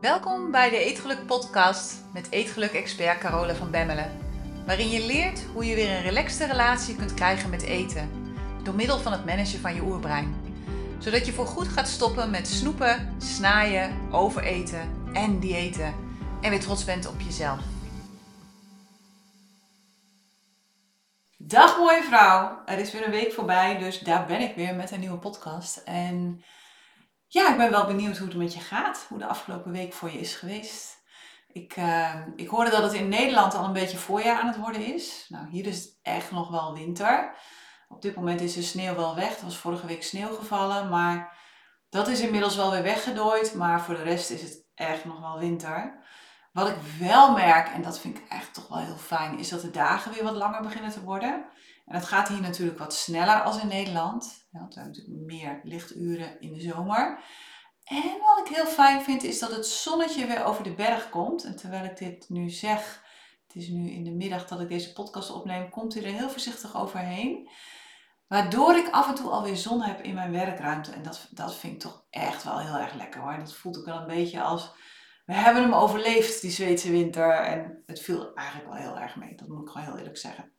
Welkom bij de Eetgeluk Podcast met Eetgeluk-expert Carole van Bemmelen. Waarin je leert hoe je weer een relaxte relatie kunt krijgen met eten. Door middel van het managen van je oerbrein. Zodat je voorgoed gaat stoppen met snoepen, snaaien, overeten en diëten. En weer trots bent op jezelf. Dag mooie vrouw, er is weer een week voorbij, dus daar ben ik weer met een nieuwe podcast. En ja, ik ben wel benieuwd hoe het met je gaat, hoe de afgelopen week voor je is geweest. Ik, uh, ik hoorde dat het in Nederland al een beetje voorjaar aan het worden is. Nou, hier is het echt nog wel winter. Op dit moment is de sneeuw wel weg. Er was vorige week sneeuw gevallen, maar dat is inmiddels wel weer weggedooid. Maar voor de rest is het echt nog wel winter. Wat ik wel merk, en dat vind ik echt toch wel heel fijn, is dat de dagen weer wat langer beginnen te worden. En dat gaat hier natuurlijk wat sneller als in Nederland. Hebben natuurlijk meer lichturen in de zomer. En wat ik heel fijn vind, is dat het zonnetje weer over de berg komt. En terwijl ik dit nu zeg, het is nu in de middag dat ik deze podcast opneem, komt hij er heel voorzichtig overheen. Waardoor ik af en toe alweer zon heb in mijn werkruimte. En dat, dat vind ik toch echt wel heel erg lekker hoor. Dat voelt ook wel een beetje als we hebben hem overleefd, die Zweedse winter. En het viel eigenlijk wel heel erg mee. Dat moet ik gewoon heel eerlijk zeggen.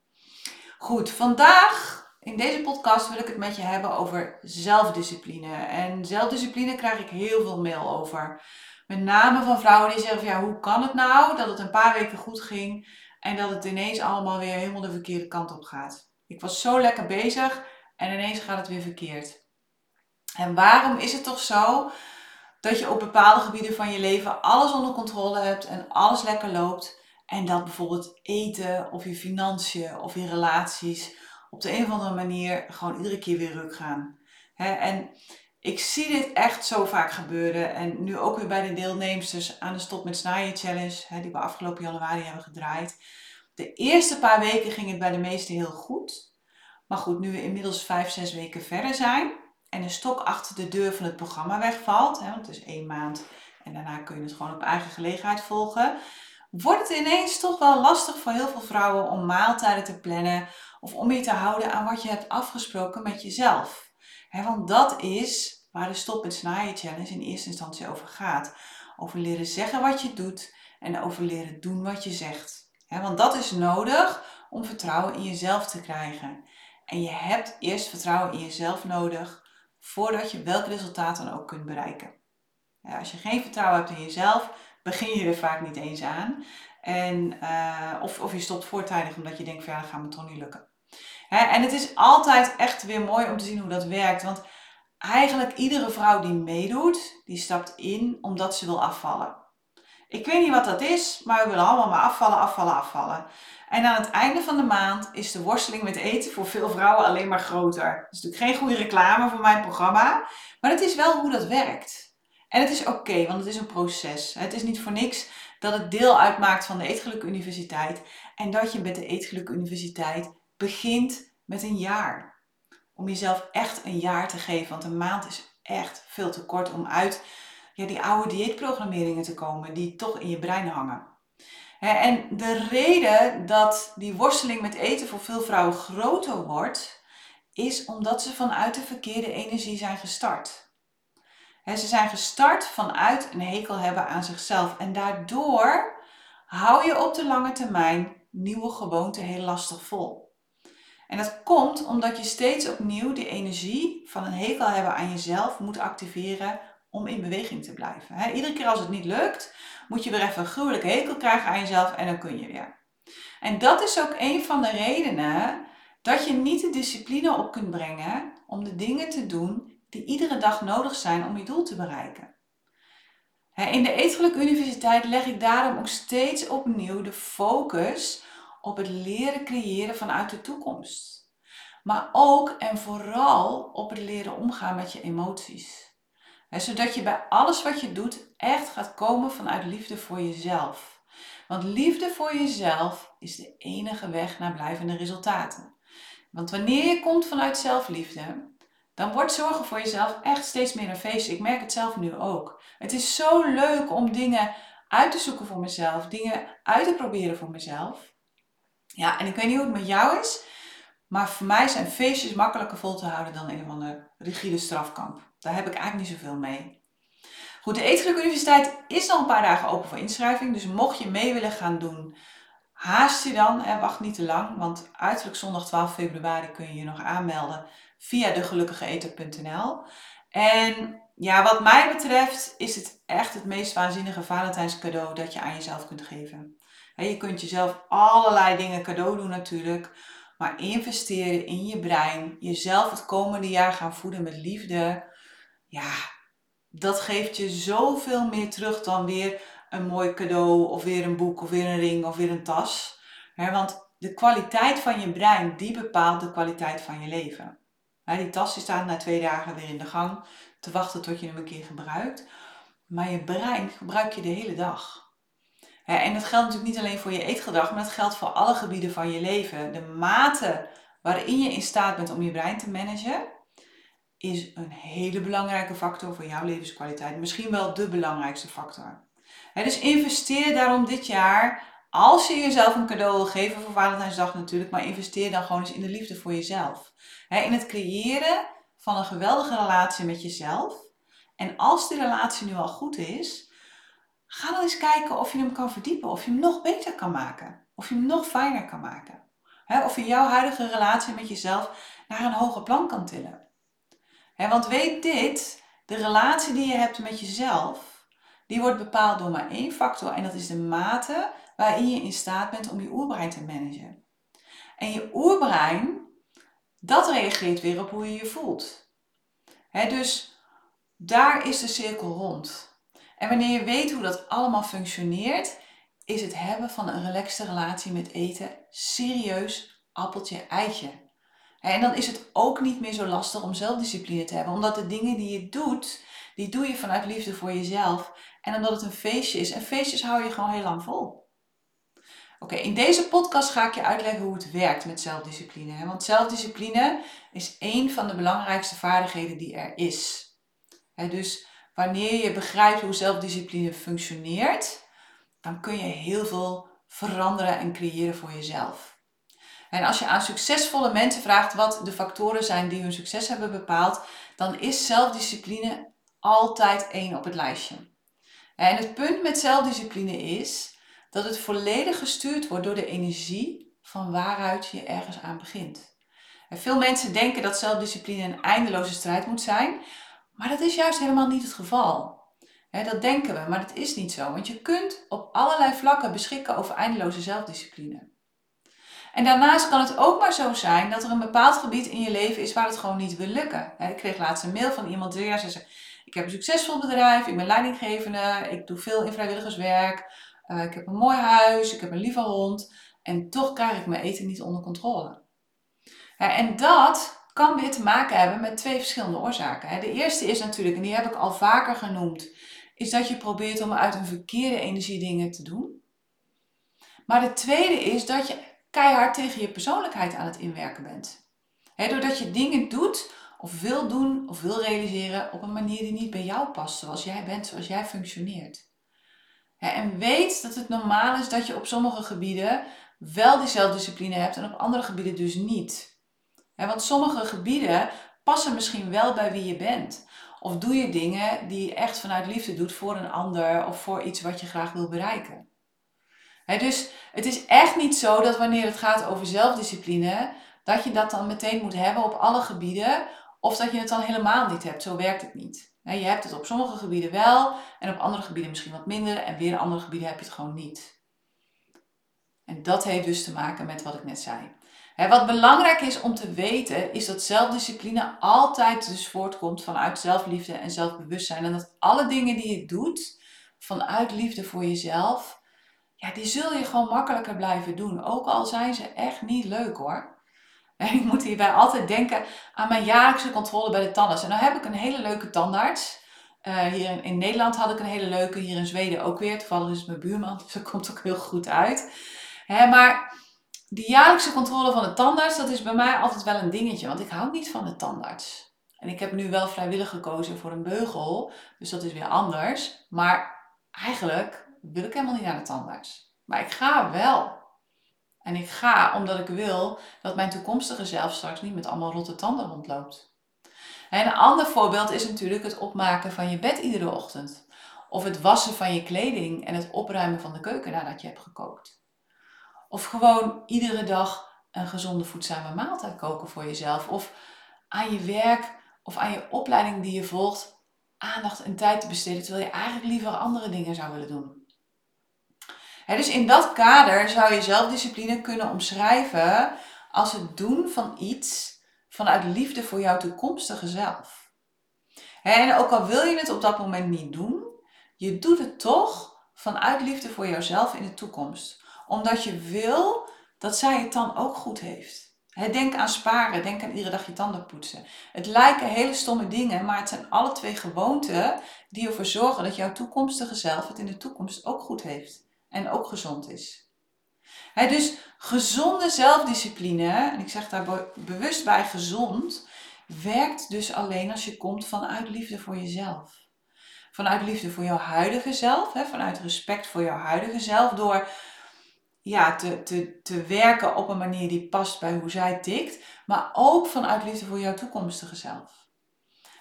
Goed, vandaag in deze podcast wil ik het met je hebben over zelfdiscipline. En zelfdiscipline krijg ik heel veel mail over. Met name van vrouwen die zeggen ja, hoe kan het nou dat het een paar weken goed ging en dat het ineens allemaal weer helemaal de verkeerde kant op gaat. Ik was zo lekker bezig en ineens gaat het weer verkeerd. En waarom is het toch zo dat je op bepaalde gebieden van je leven alles onder controle hebt en alles lekker loopt. En dat bijvoorbeeld eten of je financiën of je relaties op de een of andere manier gewoon iedere keer weer ruk gaan. en ik zie dit echt zo vaak gebeuren. En nu ook weer bij de deelnemers aan de Stop met Snijden Challenge, die we afgelopen januari hebben gedraaid. De eerste paar weken ging het bij de meesten heel goed. Maar goed, nu we inmiddels vijf, zes weken verder zijn, en een stok achter de deur van het programma wegvalt, hè, want het is één maand en daarna kun je het gewoon op eigen gelegenheid volgen, wordt het ineens toch wel lastig voor heel veel vrouwen om maaltijden te plannen of om je te houden aan wat je hebt afgesproken met jezelf. Want dat is waar de Stop en Snijden Challenge in eerste instantie over gaat. Over leren zeggen wat je doet en over leren doen wat je zegt. want dat is nodig om vertrouwen in jezelf te krijgen. En je hebt eerst vertrouwen in jezelf nodig voordat je welk resultaat dan ook kunt bereiken. Als je geen vertrouwen hebt in jezelf, begin je er vaak niet eens aan. En, uh, of, of je stopt voortijdig omdat je denkt van ja, dat gaat me toch niet lukken. En het is altijd echt weer mooi om te zien hoe dat werkt. Want eigenlijk iedere vrouw die meedoet, die stapt in omdat ze wil afvallen. Ik weet niet wat dat is, maar we willen allemaal maar afvallen, afvallen, afvallen. En aan het einde van de maand is de worsteling met eten voor veel vrouwen alleen maar groter. Dat is natuurlijk geen goede reclame voor mijn programma, maar het is wel hoe dat werkt. En het is oké, want het is een proces. Het is niet voor niks dat het deel uitmaakt van de Eetgeluk Universiteit en dat je met de Eetgeluk Universiteit begint met een jaar. Om jezelf echt een jaar te geven, want een maand is echt veel te kort om uit ja, die oude dieetprogrammeringen te komen die toch in je brein hangen. En de reden dat die worsteling met eten voor veel vrouwen groter wordt, is omdat ze vanuit de verkeerde energie zijn gestart. Ze zijn gestart vanuit een hekel hebben aan zichzelf en daardoor hou je op de lange termijn nieuwe gewoonten heel lastig vol. En dat komt omdat je steeds opnieuw die energie van een hekel hebben aan jezelf moet activeren om in beweging te blijven. iedere keer als het niet lukt, moet je weer even een gruwelijke hekel krijgen aan jezelf en dan kun je weer. En dat is ook een van de redenen dat je niet de discipline op kunt brengen om de dingen te doen die iedere dag nodig zijn om je doel te bereiken. In de Eetgeluk Universiteit leg ik daarom ook steeds opnieuw de focus op het leren creëren vanuit de toekomst. Maar ook en vooral op het leren omgaan met je emoties zodat je bij alles wat je doet echt gaat komen vanuit liefde voor jezelf. Want liefde voor jezelf is de enige weg naar blijvende resultaten. Want wanneer je komt vanuit zelfliefde, dan wordt zorgen voor jezelf echt steeds meer een feestje. Ik merk het zelf nu ook. Het is zo leuk om dingen uit te zoeken voor mezelf, dingen uit te proberen voor mezelf. Ja, en ik weet niet hoe het met jou is, maar voor mij zijn feestjes makkelijker vol te houden dan een of andere rigide strafkamp. Daar heb ik eigenlijk niet zoveel mee. Goed, de Eetgeluk Universiteit is al een paar dagen open voor inschrijving. Dus mocht je mee willen gaan doen, haast je dan en wacht niet te lang. Want uiterlijk zondag 12 februari kun je je nog aanmelden via degelukkigeeter.nl. En ja, wat mij betreft is het echt het meest waanzinnige Valentijns cadeau dat je aan jezelf kunt geven. Je kunt jezelf allerlei dingen cadeau doen natuurlijk. Maar investeren in je brein, jezelf het komende jaar gaan voeden met liefde. Ja, dat geeft je zoveel meer terug dan weer een mooi cadeau of weer een boek of weer een ring of weer een tas. want de kwaliteit van je brein, die bepaalt de kwaliteit van je leven. die tas die staat na twee dagen weer in de gang te wachten tot je hem een keer gebruikt. Maar je brein gebruik je de hele dag. En dat geldt natuurlijk niet alleen voor je eetgedrag, maar dat geldt voor alle gebieden van je leven. De mate waarin je in staat bent om je brein te managen, is een hele belangrijke factor voor jouw levenskwaliteit. Misschien wel de belangrijkste factor. Dus investeer daarom dit jaar, als je jezelf een cadeau wil geven voor Valentijnsdag natuurlijk, maar investeer dan gewoon eens in de liefde voor jezelf. In het creëren van een geweldige relatie met jezelf. En als die relatie nu al goed is, ga dan eens kijken of je hem kan verdiepen, of je hem nog beter kan maken, of je hem nog fijner kan maken. Of je jouw huidige relatie met jezelf naar een hoger plan kan tillen. Want weet dit, de relatie die je hebt met jezelf, die wordt bepaald door maar één factor en dat is de mate waarin je in staat bent om je oerbrein te managen. En je oerbrein, dat reageert weer op hoe je je voelt. dus daar is de cirkel rond. En wanneer je weet hoe dat allemaal functioneert, is het hebben van een relaxte relatie met eten serieus appeltje eitje. En dan is het ook niet meer zo lastig om zelfdiscipline te hebben, omdat de dingen die je doet, die doe je vanuit liefde voor jezelf. En omdat het een feestje is. En feestjes hou je gewoon heel lang vol. Oké, in deze podcast ga ik je uitleggen hoe het werkt met zelfdiscipline. Want zelfdiscipline is één van de belangrijkste vaardigheden die er is. Dus wanneer je begrijpt hoe zelfdiscipline functioneert, dan kun je heel veel veranderen en creëren voor jezelf. En als je aan succesvolle mensen vraagt wat de factoren zijn die hun succes hebben bepaald, dan is zelfdiscipline altijd één op het lijstje. En het punt met zelfdiscipline is dat het volledig gestuurd wordt door de energie van waaruit je ergens aan begint. Veel mensen denken dat zelfdiscipline een eindeloze strijd moet zijn, maar dat is juist helemaal niet het geval. dat denken we, maar dat is niet zo. Want je kunt op allerlei vlakken beschikken over eindeloze zelfdiscipline. En daarnaast kan het ook maar zo zijn dat er een bepaald gebied in je leven is waar het gewoon niet wil lukken. Ik kreeg laatst een mail van iemand die zei: Ik heb een succesvol bedrijf, ik ben leidinggevende, ik doe veel in vrijwilligerswerk, eh, ik heb een mooi huis, ik heb een lieve hond en toch krijg ik mijn eten niet onder controle. En dat kan weer te maken hebben met twee verschillende oorzaken. De eerste is natuurlijk, en die heb ik al vaker genoemd, is dat je probeert om uit een verkeerde energie dingen te doen. Maar de tweede is dat je keihard tegen je persoonlijkheid aan het inwerken bent. doordat je dingen doet of wil doen of wil realiseren op een manier die niet bij jou past, zoals jij bent, zoals jij functioneert. en weet dat het normaal is dat je op sommige gebieden wel die zelfdiscipline hebt en op andere gebieden dus niet want sommige gebieden passen misschien wel bij wie je bent. Of doe je dingen die je echt vanuit liefde doet voor een ander of voor iets wat je graag wil bereiken. dus het is echt niet zo dat wanneer het gaat over zelfdiscipline, dat je dat dan meteen moet hebben op alle gebieden, of dat je het dan helemaal niet hebt. Zo werkt het niet. je hebt het op sommige gebieden wel en op andere gebieden misschien wat minder en weer andere gebieden heb je het gewoon niet. En dat heeft dus te maken met wat ik net zei wat belangrijk is om te weten, is dat zelfdiscipline altijd dus voortkomt vanuit zelfliefde en zelfbewustzijn. En dat alle dingen die je doet vanuit liefde voor jezelf, ja, die zul je gewoon makkelijker blijven doen. Ook al zijn ze echt niet leuk hoor. En ik moet hierbij altijd denken aan mijn jaarlijkse controle bij de tandarts. En nou heb ik een hele leuke tandarts. Uh, hier in, Nederland had ik een hele leuke, hier in Zweden ook weer. Toevallig is het mijn buurman, dus dat komt ook heel goed uit. Maar die jaarlijkse controle van de tandarts, dat is bij mij altijd wel een dingetje, want ik hou niet van de tandarts. En ik heb nu wel vrijwillig gekozen voor een beugel, dus dat is weer anders. Maar eigenlijk wil ik helemaal niet naar de tandarts. Maar ik ga wel. En ik ga omdat ik wil dat mijn toekomstige zelf straks niet met allemaal rotte tanden rondloopt. En een ander voorbeeld is natuurlijk het opmaken van je bed iedere ochtend. Of het wassen van je kleding en het opruimen van de keuken nadat je hebt gekookt. Of gewoon iedere dag een gezonde voedzame maaltijd koken voor jezelf. Of aan je werk of aan je opleiding die je volgt aandacht en tijd te besteden, terwijl je eigenlijk liever andere dingen zou willen doen. dus in dat kader zou je zelfdiscipline kunnen omschrijven als het doen van iets vanuit liefde voor jouw toekomstige zelf. en ook al wil je het op dat moment niet doen, je doet het toch vanuit liefde voor jouzelf in de toekomst. Omdat je wil dat zij het dan ook goed heeft. denk aan sparen, denk aan iedere dag je tanden poetsen. Het lijken hele stomme dingen, maar het zijn alle twee gewoonten die ervoor zorgen dat jouw toekomstige zelf het in de toekomst ook goed heeft en ook gezond is. dus gezonde zelfdiscipline, en ik zeg daar bewust bij gezond, werkt dus alleen als je komt vanuit liefde voor jezelf. Vanuit liefde voor jouw huidige zelf, vanuit respect voor jouw huidige zelf, door ja, te, te, te werken op een manier die past bij hoe zij tikt, maar ook vanuit liefde voor jouw toekomstige zelf.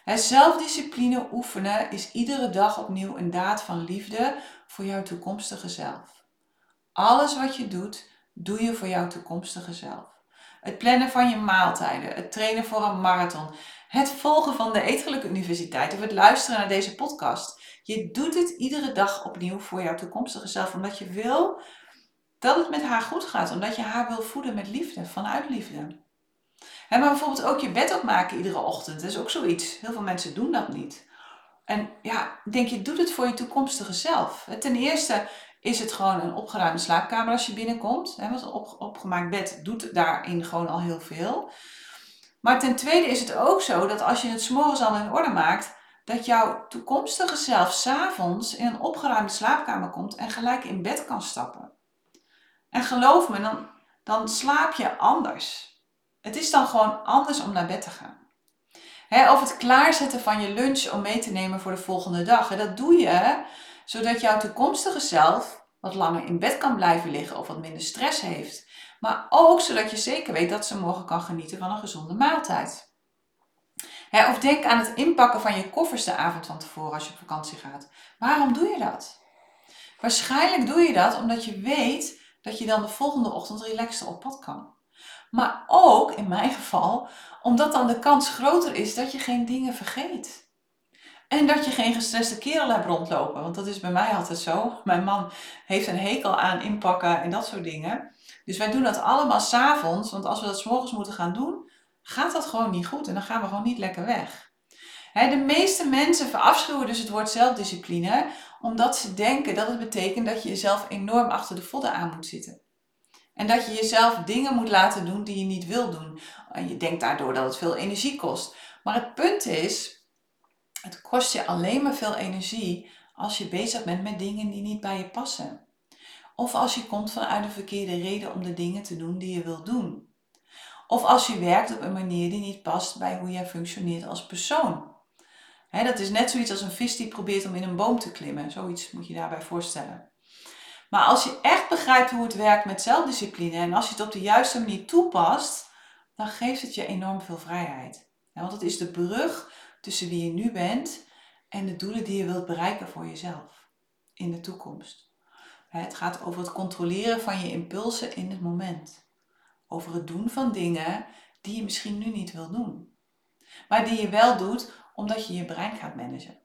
zelfdiscipline oefenen is iedere dag opnieuw een daad van liefde voor jouw toekomstige zelf. Alles wat je doet, doe je voor jouw toekomstige zelf. Het plannen van je maaltijden, het trainen voor een marathon, het volgen van de Eetgeluk Universiteit of het luisteren naar deze podcast. Je doet het iedere dag opnieuw voor jouw toekomstige zelf, omdat je wil dat het met haar goed gaat, omdat je haar wil voeden met liefde, vanuit liefde. maar bijvoorbeeld ook je bed opmaken iedere ochtend, dat is ook zoiets. Heel veel mensen doen dat niet. En ja, denk je, doe het voor je toekomstige zelf. Ten eerste is het gewoon een opgeruimde slaapkamer als je binnenkomt. Want een opgemaakt bed doet daarin gewoon al heel veel. Maar ten tweede is het ook zo dat als je het s'morgens al in orde maakt, dat jouw toekomstige zelf s'avonds in een opgeruimde slaapkamer komt en gelijk in bed kan stappen. En geloof me, dan, dan slaap je anders. Het is dan gewoon anders om naar bed te gaan. of het klaarzetten van je lunch om mee te nemen voor de volgende dag. dat doe je zodat jouw toekomstige zelf wat langer in bed kan blijven liggen of wat minder stress heeft. Maar ook zodat je zeker weet dat ze morgen kan genieten van een gezonde maaltijd. of denk aan het inpakken van je koffers de avond van tevoren als je op vakantie gaat. Waarom doe je dat? Waarschijnlijk doe je dat omdat je weet dat je dan de volgende ochtend relaxter op pad kan. Maar ook, in mijn geval, omdat dan de kans groter is dat je geen dingen vergeet. En dat je geen gestreste kerel hebt rondlopen. Want dat is bij mij altijd zo. Mijn man heeft een hekel aan inpakken en dat soort dingen. Dus wij doen dat allemaal s'avonds. Want als we dat s'morgens moeten gaan doen, gaat dat gewoon niet goed. En dan gaan we gewoon niet lekker weg. de meeste mensen verafschuwen dus het woord zelfdiscipline omdat ze denken dat het betekent dat je jezelf enorm achter de vodden aan moet zitten. En dat je jezelf dingen moet laten doen die je niet wil doen. En je denkt daardoor dat het veel energie kost. Maar het punt is, het kost je alleen maar veel energie als je bezig bent met dingen die niet bij je passen. Of als je komt vanuit een verkeerde reden om de dingen te doen die je wil doen. Of als je werkt op een manier die niet past bij hoe jij functioneert als persoon dat is net zoiets als een vis die probeert om in een boom te klimmen. Zoiets moet je daarbij voorstellen. Maar als je echt begrijpt hoe het werkt met zelfdiscipline en als je het op de juiste manier toepast, dan geeft het je enorm veel vrijheid. want het is de brug tussen wie je nu bent en de doelen die je wilt bereiken voor jezelf in de toekomst. Het gaat over het controleren van je impulsen in het moment. Over het doen van dingen die je misschien nu niet wil doen. Maar die je wel doet omdat je je brein gaat managen.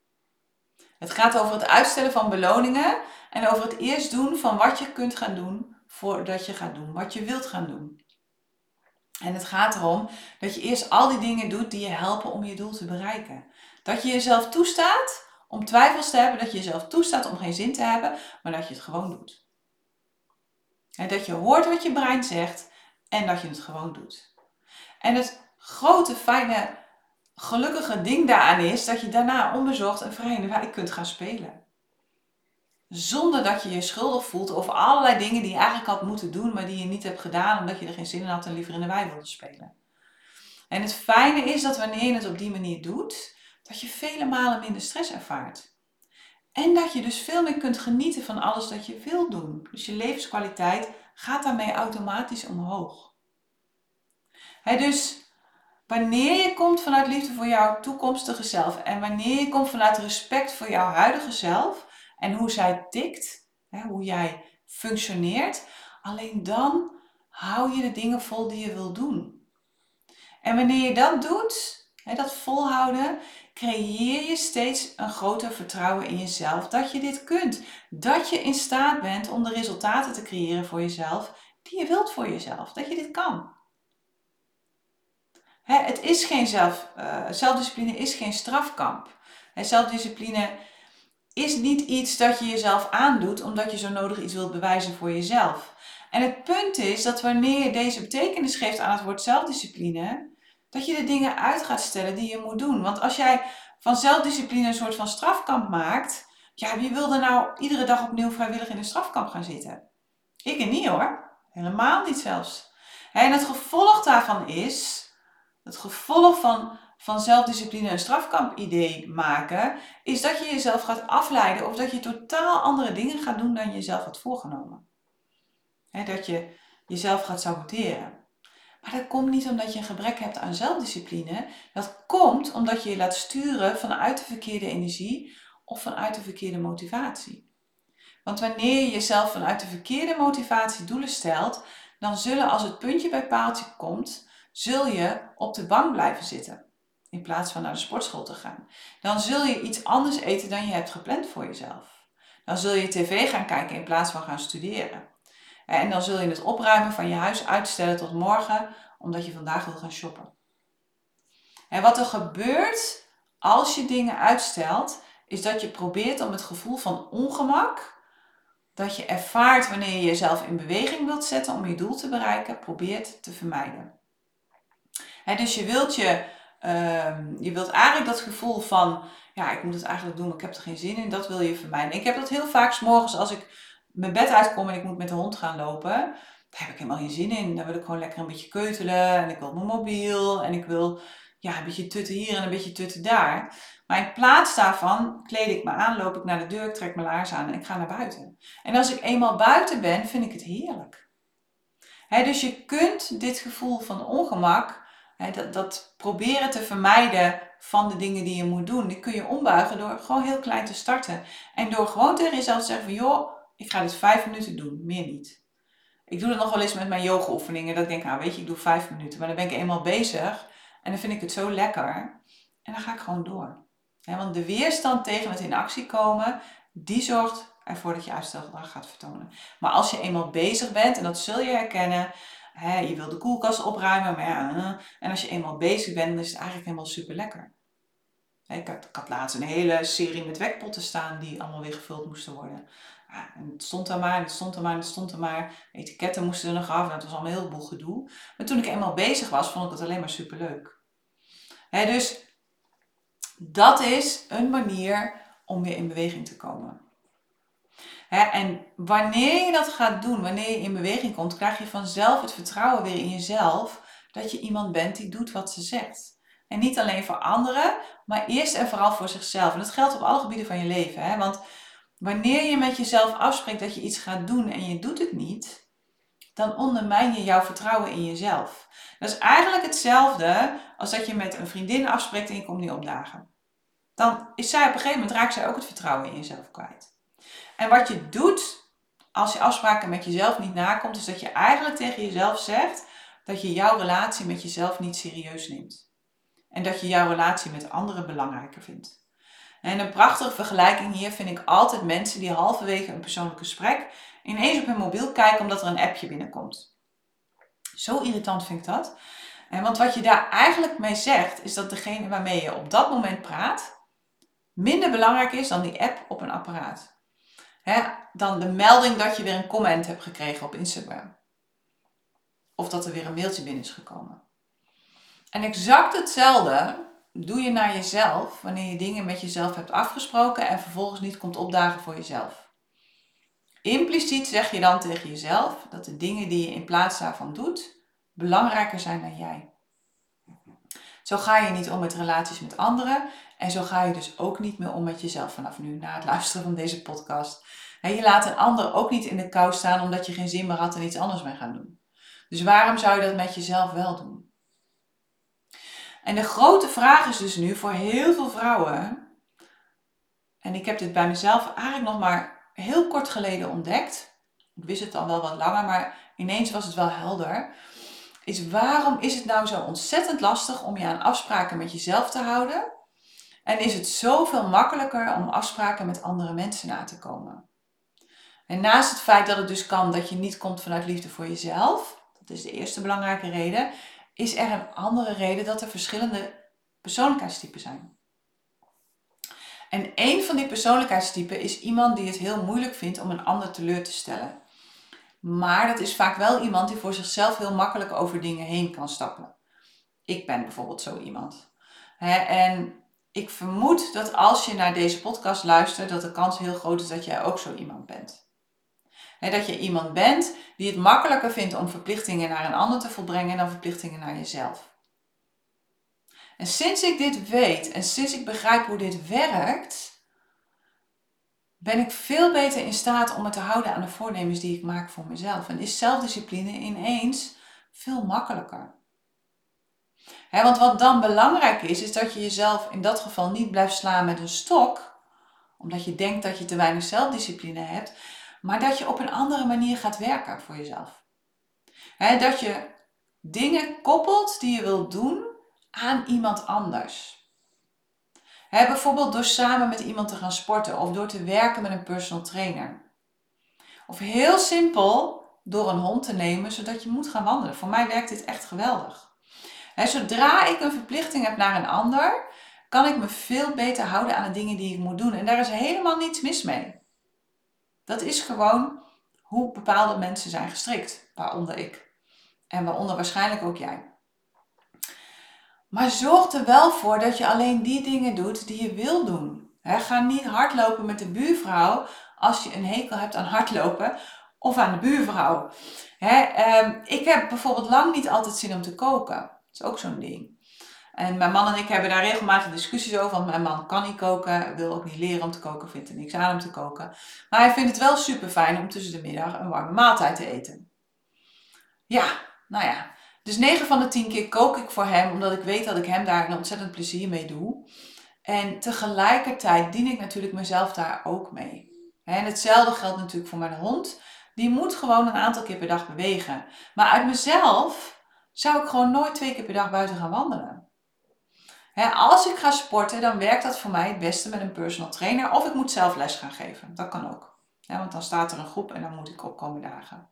Het gaat over het uitstellen van beloningen en over het eerst doen van wat je kunt gaan doen voordat je gaat doen wat je wilt gaan doen. En het gaat erom dat je eerst al die dingen doet die je helpen om je doel te bereiken. Dat je jezelf toestaat om twijfels te hebben, dat je jezelf toestaat om geen zin te hebben, maar dat je het gewoon doet. En dat je hoort wat je brein zegt en dat je het gewoon doet. En het grote, fijne gelukkige ding daaraan is dat je daarna onbezorgd en vrij in de wijk kunt gaan spelen. Zonder dat je je schuldig voelt over allerlei dingen die je eigenlijk had moeten doen, maar die je niet hebt gedaan omdat je er geen zin in had en liever in de wei wilde spelen. En het fijne is dat wanneer je het op die manier doet, dat je vele malen minder stress ervaart. En dat je dus veel meer kunt genieten van alles dat je wil doen. Dus je levenskwaliteit gaat daarmee automatisch omhoog. dus Wanneer je komt vanuit liefde voor jouw toekomstige zelf en wanneer je komt vanuit respect voor jouw huidige zelf, en hoe zij tikt, hoe jij functioneert, alleen dan hou je de dingen vol die je wil doen. En wanneer je dat doet, dat volhouden, creëer je steeds een groter vertrouwen in jezelf dat je dit kunt. Dat je in staat bent om de resultaten te creëren voor jezelf die je wilt voor jezelf. Dat je dit kan. Het is geen zelf, uh, zelfdiscipline is geen strafkamp. Hè, zelfdiscipline is niet iets dat je jezelf aandoet omdat je zo nodig iets wilt bewijzen voor jezelf. En het punt is dat wanneer je deze betekenis geeft aan het woord zelfdiscipline, dat je de dingen uit gaat stellen die je moet doen. Want als jij van zelfdiscipline een soort van strafkamp maakt, ja, wie wil er nou iedere dag opnieuw vrijwillig in een strafkamp gaan zitten? Ik en niet hoor. Helemaal niet zelfs. En het gevolg daarvan is, het gevolg van, van zelfdiscipline een strafkamp idee maken, is dat je jezelf gaat afleiden of dat je totaal andere dingen gaat doen dan je jezelf had voorgenomen. dat je jezelf gaat saboteren. Maar dat komt niet omdat je een gebrek hebt aan zelfdiscipline. Dat komt omdat je je laat sturen vanuit de verkeerde energie of vanuit de verkeerde motivatie. Want wanneer je jezelf vanuit de verkeerde motivatie doelen stelt, dan zullen als het puntje bij paaltje komt, zul je op de bank blijven zitten. In plaats van naar de sportschool te gaan. Dan zul je iets anders eten dan je hebt gepland voor jezelf. Dan zul je tv gaan kijken in plaats van gaan studeren. En dan zul je het opruimen van je huis uitstellen tot morgen, omdat je vandaag wil gaan shoppen. En wat er gebeurt als je dingen uitstelt, is dat je probeert om het gevoel van ongemak dat je ervaart wanneer je jezelf in beweging wilt zetten om je doel te bereiken, probeert te vermijden. Dus je wilt, je, ehm, je wilt eigenlijk dat gevoel van, ja, ik moet het eigenlijk doen, maar ik heb er geen zin in, dat wil je vermijden. Ik heb dat heel vaak s morgens als ik mijn bed uitkom en ik moet met de hond gaan lopen. Daar heb ik helemaal geen zin in. Dan wil ik gewoon lekker een beetje keutelen en ik wil mijn mobiel en ik wil ja, een beetje tutten hier en een beetje tutten daar. Maar in plaats daarvan kleed ik me aan, loop ik naar de deur, trek mijn laars aan en ik ga naar buiten. En als ik eenmaal buiten ben, vind ik het heerlijk. dus je kunt dit gevoel van ongemak, dat, dat proberen te vermijden van de dingen die je moet doen, die kun je ombuigen door gewoon heel klein te starten. En door gewoon tegen jezelf te zeggen van joh, ik ga dit vijf minuten doen, meer niet. Ik doe dat nog wel eens met mijn yoga oefeningen. Dat ik denk, nou weet je, ik doe vijf minuten. Maar dan ben ik eenmaal bezig en dan vind ik het zo lekker. En dan ga ik gewoon door. want de weerstand tegen het in actie komen, die zorgt ervoor dat je uitstelgedrag gaat vertonen. Maar als je eenmaal bezig bent, en dat zul je herkennen, je wil de koelkast opruimen, maar ja, en als je eenmaal bezig bent, dan is het eigenlijk helemaal super lekker. Ik had, ik had laatst een hele serie met wekpotten staan die allemaal weer gevuld moesten worden. En het stond er maar, het stond er maar, het stond er maar. Etiketten moesten er nog af en het was allemaal een heleboel gedoe. Maar toen ik eenmaal bezig was, vond ik het alleen maar superleuk. He, dus dat is een manier om weer in beweging te komen. En wanneer je dat gaat doen, wanneer je in beweging komt, krijg je vanzelf het vertrouwen weer in jezelf dat je iemand bent die doet wat ze zegt. En niet alleen voor anderen, maar eerst en vooral voor zichzelf. En dat geldt op alle gebieden van je leven. Hè? Want wanneer je met jezelf afspreekt dat je iets gaat doen en je doet het niet, dan ondermijn je jouw vertrouwen in jezelf. Dat is eigenlijk hetzelfde als dat je met een vriendin afspreekt en je komt niet opdagen. Dan is zij op een gegeven moment raakt zij ook het vertrouwen in jezelf kwijt. En wat je doet als je afspraken met jezelf niet nakomt, is dat je eigenlijk tegen jezelf zegt dat je jouw relatie met jezelf niet serieus neemt. En dat je jouw relatie met anderen belangrijker vindt. En een prachtige vergelijking hier vind ik altijd mensen die halverwege een persoonlijk gesprek ineens op hun mobiel kijken omdat er een appje binnenkomt. Zo irritant vind ik dat. Want wat je daar eigenlijk mee zegt, is dat degene waarmee je op dat moment praat, minder belangrijk is dan die app op een apparaat. Dan de melding dat je weer een comment hebt gekregen op Instagram. Of dat er weer een mailtje binnen is gekomen. En exact hetzelfde doe je naar jezelf wanneer je dingen met jezelf hebt afgesproken en vervolgens niet komt opdagen voor jezelf. Impliciet zeg je dan tegen jezelf dat de dingen die je in plaats daarvan doet belangrijker zijn dan jij. Zo ga je niet om met relaties met anderen en zo ga je dus ook niet meer om met jezelf vanaf nu na het luisteren van deze podcast. je laat een ander ook niet in de kou staan omdat je geen zin meer had en iets anders mee gaan doen. Dus waarom zou je dat met jezelf wel doen? En de grote vraag is dus nu voor heel veel vrouwen: en ik heb dit bij mezelf eigenlijk nog maar heel kort geleden ontdekt. Ik wist het al wel wat langer, maar ineens was het wel helder. Is waarom is het nou zo ontzettend lastig om je aan afspraken met jezelf te houden? En is het zoveel makkelijker om afspraken met andere mensen na te komen? En naast het feit dat het dus kan dat je niet komt vanuit liefde voor jezelf, dat is de eerste belangrijke reden, is er een andere reden dat er verschillende persoonlijkheidstypen zijn. En een van die persoonlijkheidstypen is iemand die het heel moeilijk vindt om een ander teleur te stellen. Maar dat is vaak wel iemand die voor zichzelf heel makkelijk over dingen heen kan stappen. Ik ben bijvoorbeeld zo iemand. en ik vermoed dat als je naar deze podcast luistert, dat de kans heel groot is dat jij ook zo iemand bent dat je iemand bent die het makkelijker vindt om verplichtingen naar een ander te volbrengen dan verplichtingen naar jezelf. En sinds ik dit weet en sinds ik begrijp hoe dit werkt, ben ik veel beter in staat om me te houden aan de voornemens die ik maak voor mezelf. En is zelfdiscipline ineens veel makkelijker. want wat dan belangrijk is, is dat je jezelf in dat geval niet blijft slaan met een stok, omdat je denkt dat je te weinig zelfdiscipline hebt, maar dat je op een andere manier gaat werken voor jezelf. dat je dingen koppelt die je wilt doen aan iemand anders. Bijvoorbeeld door samen met iemand te gaan sporten of door te werken met een personal trainer. Of heel simpel door een hond te nemen zodat je moet gaan wandelen. Voor mij werkt dit echt geweldig. zodra ik een verplichting heb naar een ander, kan ik me veel beter houden aan de dingen die ik moet doen. En daar is helemaal niets mis mee. Dat is gewoon hoe bepaalde mensen zijn gestrikt, waaronder ik. En waaronder waarschijnlijk ook jij. Maar zorg er wel voor dat je alleen die dingen doet die je wil doen. ga niet hardlopen met de buurvrouw als je een hekel hebt aan hardlopen of aan de buurvrouw. Ehm, ik heb bijvoorbeeld lang niet altijd zin om te koken. Dat is ook zo'n ding. En mijn man en ik hebben daar regelmatig discussies over. Want mijn man kan niet koken, wil ook niet leren om te koken, vindt er niks aan om te koken. Maar hij vindt het wel super fijn om tussen de middag een warme maaltijd te eten. Ja, nou ja. Dus 9 van de 10 keer kook ik voor hem, omdat ik weet dat ik hem daar een ontzettend plezier mee doe. En tegelijkertijd dien ik natuurlijk mezelf daar ook mee. En hetzelfde geldt natuurlijk voor mijn hond. Die moet gewoon een aantal keer per dag bewegen. Maar uit mezelf zou ik gewoon nooit twee keer per dag buiten gaan wandelen als ik ga sporten, dan werkt dat voor mij het beste met een personal trainer. Of ik moet zelf les gaan geven. Dat kan ook. want dan staat er een groep en dan moet ik opkomen dagen.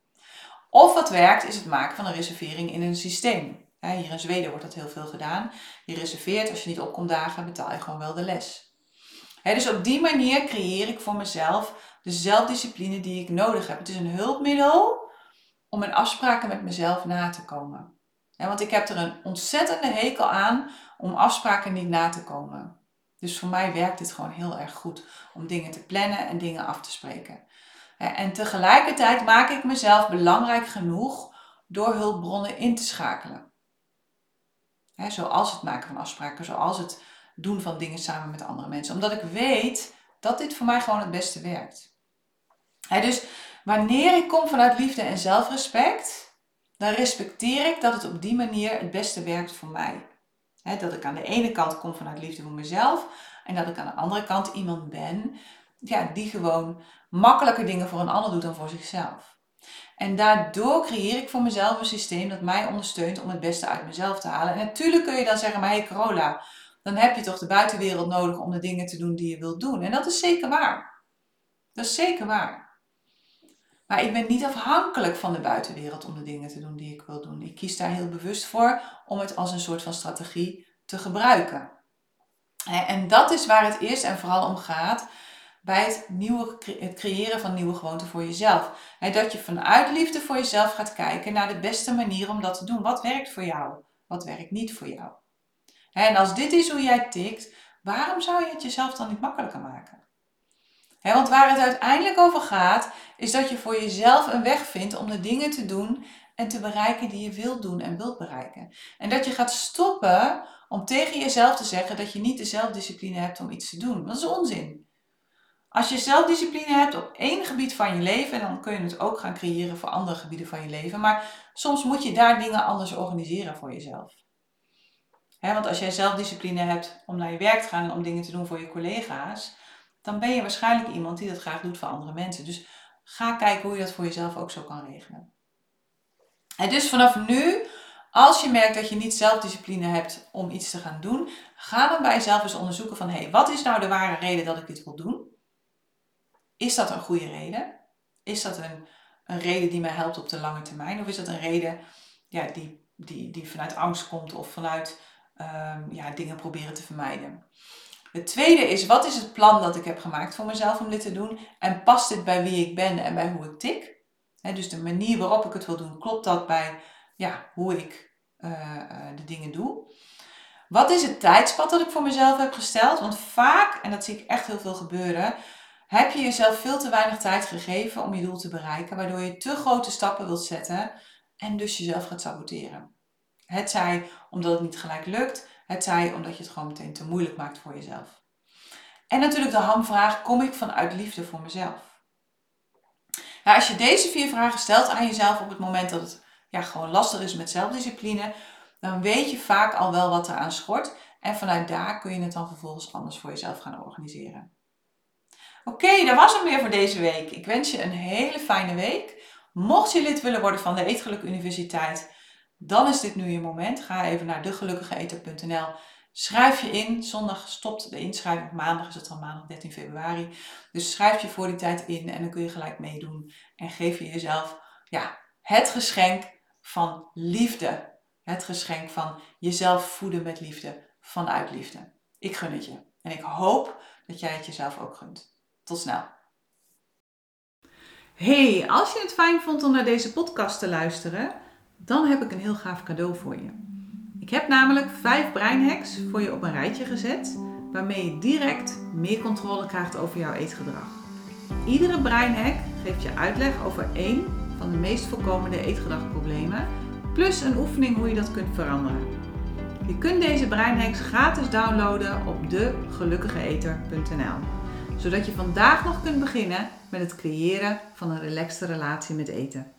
Of wat werkt, is het maken van een reservering in een systeem. hier in Zweden wordt dat heel veel gedaan. Je reserveert, als je niet opkomt dagen, betaal je gewoon wel de les. dus op die manier creëer ik voor mezelf de zelfdiscipline die ik nodig heb. Het is een hulpmiddel om mijn afspraken met mezelf na te komen. want ik heb er een ontzettende hekel aan om afspraken niet na te komen. Dus voor mij werkt het gewoon heel erg goed om dingen te plannen en dingen af te spreken. En tegelijkertijd maak ik mezelf belangrijk genoeg door hulpbronnen in te schakelen. Zoals het maken van afspraken, zoals het doen van dingen samen met andere mensen. Omdat ik weet dat dit voor mij gewoon het beste werkt. Dus wanneer ik kom vanuit liefde en zelfrespect, dan respecteer ik dat het op die manier het beste werkt voor mij dat ik aan de ene kant kom vanuit liefde voor mezelf en dat ik aan de andere kant iemand ben ja, die gewoon makkelijker dingen voor een ander doet dan voor zichzelf. En daardoor creëer ik voor mezelf een systeem dat mij ondersteunt om het beste uit mezelf te halen. En natuurlijk kun je dan zeggen, maar hey Carola, dan heb je toch de buitenwereld nodig om de dingen te doen die je wilt doen. En dat is zeker waar. Dat is zeker waar. Maar ik ben niet afhankelijk van de buitenwereld om de dingen te doen die ik wil doen. Ik kies daar heel bewust voor om het als een soort van strategie te gebruiken. En dat is waar het eerst en vooral om gaat bij het, nieuwe, het creëren van nieuwe gewoonten voor jezelf. Dat je vanuit liefde voor jezelf gaat kijken naar de beste manier om dat te doen. Wat werkt voor jou? Wat werkt niet voor jou? En als dit is hoe jij tikt, waarom zou je het jezelf dan niet makkelijker maken? want waar het uiteindelijk over gaat, is dat je voor jezelf een weg vindt om de dingen te doen en te bereiken die je wilt doen en wilt bereiken. En dat je gaat stoppen om tegen jezelf te zeggen dat je niet de zelfdiscipline hebt om iets te doen. Dat is onzin. Als je zelfdiscipline hebt op één gebied van je leven, dan kun je het ook gaan creëren voor andere gebieden van je leven. Maar soms moet je daar dingen anders organiseren voor jezelf. want als jij zelfdiscipline hebt om naar je werk te gaan en om dingen te doen voor je collega's, dan ben je waarschijnlijk iemand die dat graag doet voor andere mensen. Dus ga kijken hoe je dat voor jezelf ook zo kan regelen. En dus vanaf nu, als je merkt dat je niet zelfdiscipline hebt om iets te gaan doen, ga dan bij jezelf eens onderzoeken van hé, hey, wat is nou de ware reden dat ik dit wil doen? Is dat een goede reden? Is dat een, een reden die mij helpt op de lange termijn? Of is dat een reden ja, die, die, die vanuit angst komt of vanuit um, ja, dingen proberen te vermijden? Het tweede is, wat is het plan dat ik heb gemaakt voor mezelf om dit te doen? En past dit bij wie ik ben en bij hoe ik tik? dus de manier waarop ik het wil doen, klopt dat bij ja, hoe ik uh, de dingen doe? Wat is het tijdspad dat ik voor mezelf heb gesteld? Want vaak, en dat zie ik echt heel veel gebeuren, heb je jezelf veel te weinig tijd gegeven om je doel te bereiken, waardoor je te grote stappen wilt zetten en dus jezelf gaat saboteren. Het zij omdat het niet gelijk lukt, het zij omdat je het gewoon meteen te moeilijk maakt voor jezelf. En natuurlijk de hamvraag, kom ik vanuit liefde voor mezelf? Als je deze vier vragen stelt aan jezelf op het moment dat het ja, gewoon lastig is met zelfdiscipline, dan weet je vaak al wel wat er aan schort. En vanuit daar kun je het dan vervolgens anders voor jezelf gaan organiseren. Oké, dat was het weer voor deze week. Ik wens je een hele fijne week. Mocht je lid willen worden van de Eetgeluk Universiteit, dan is dit nu je moment. Ga even naar degelukkigeeter.nl. Schrijf je in. Zondag stopt de inschrijving. Maandag is het al maandag 13 februari. Dus schrijf je voor die tijd in en dan kun je gelijk meedoen. En geef je jezelf ja, het geschenk van liefde. Het geschenk van jezelf voeden met liefde, vanuit liefde. Ik gun het je. En ik hoop dat jij het jezelf ook gunt. Tot snel. Hey, als je het fijn vond om naar deze podcast te luisteren, dan heb ik een heel gaaf cadeau voor je. Ik heb namelijk vijf breinhacks voor je op een rijtje gezet, waarmee je direct meer controle krijgt over jouw eetgedrag. Iedere breinhack geeft je uitleg over één van de meest voorkomende eetgedragproblemen, plus een oefening hoe je dat kunt veranderen. Je kunt deze breinhacks gratis downloaden op degelukkigeeter.nl, zodat je vandaag nog kunt beginnen met het creëren van een relaxte relatie met eten.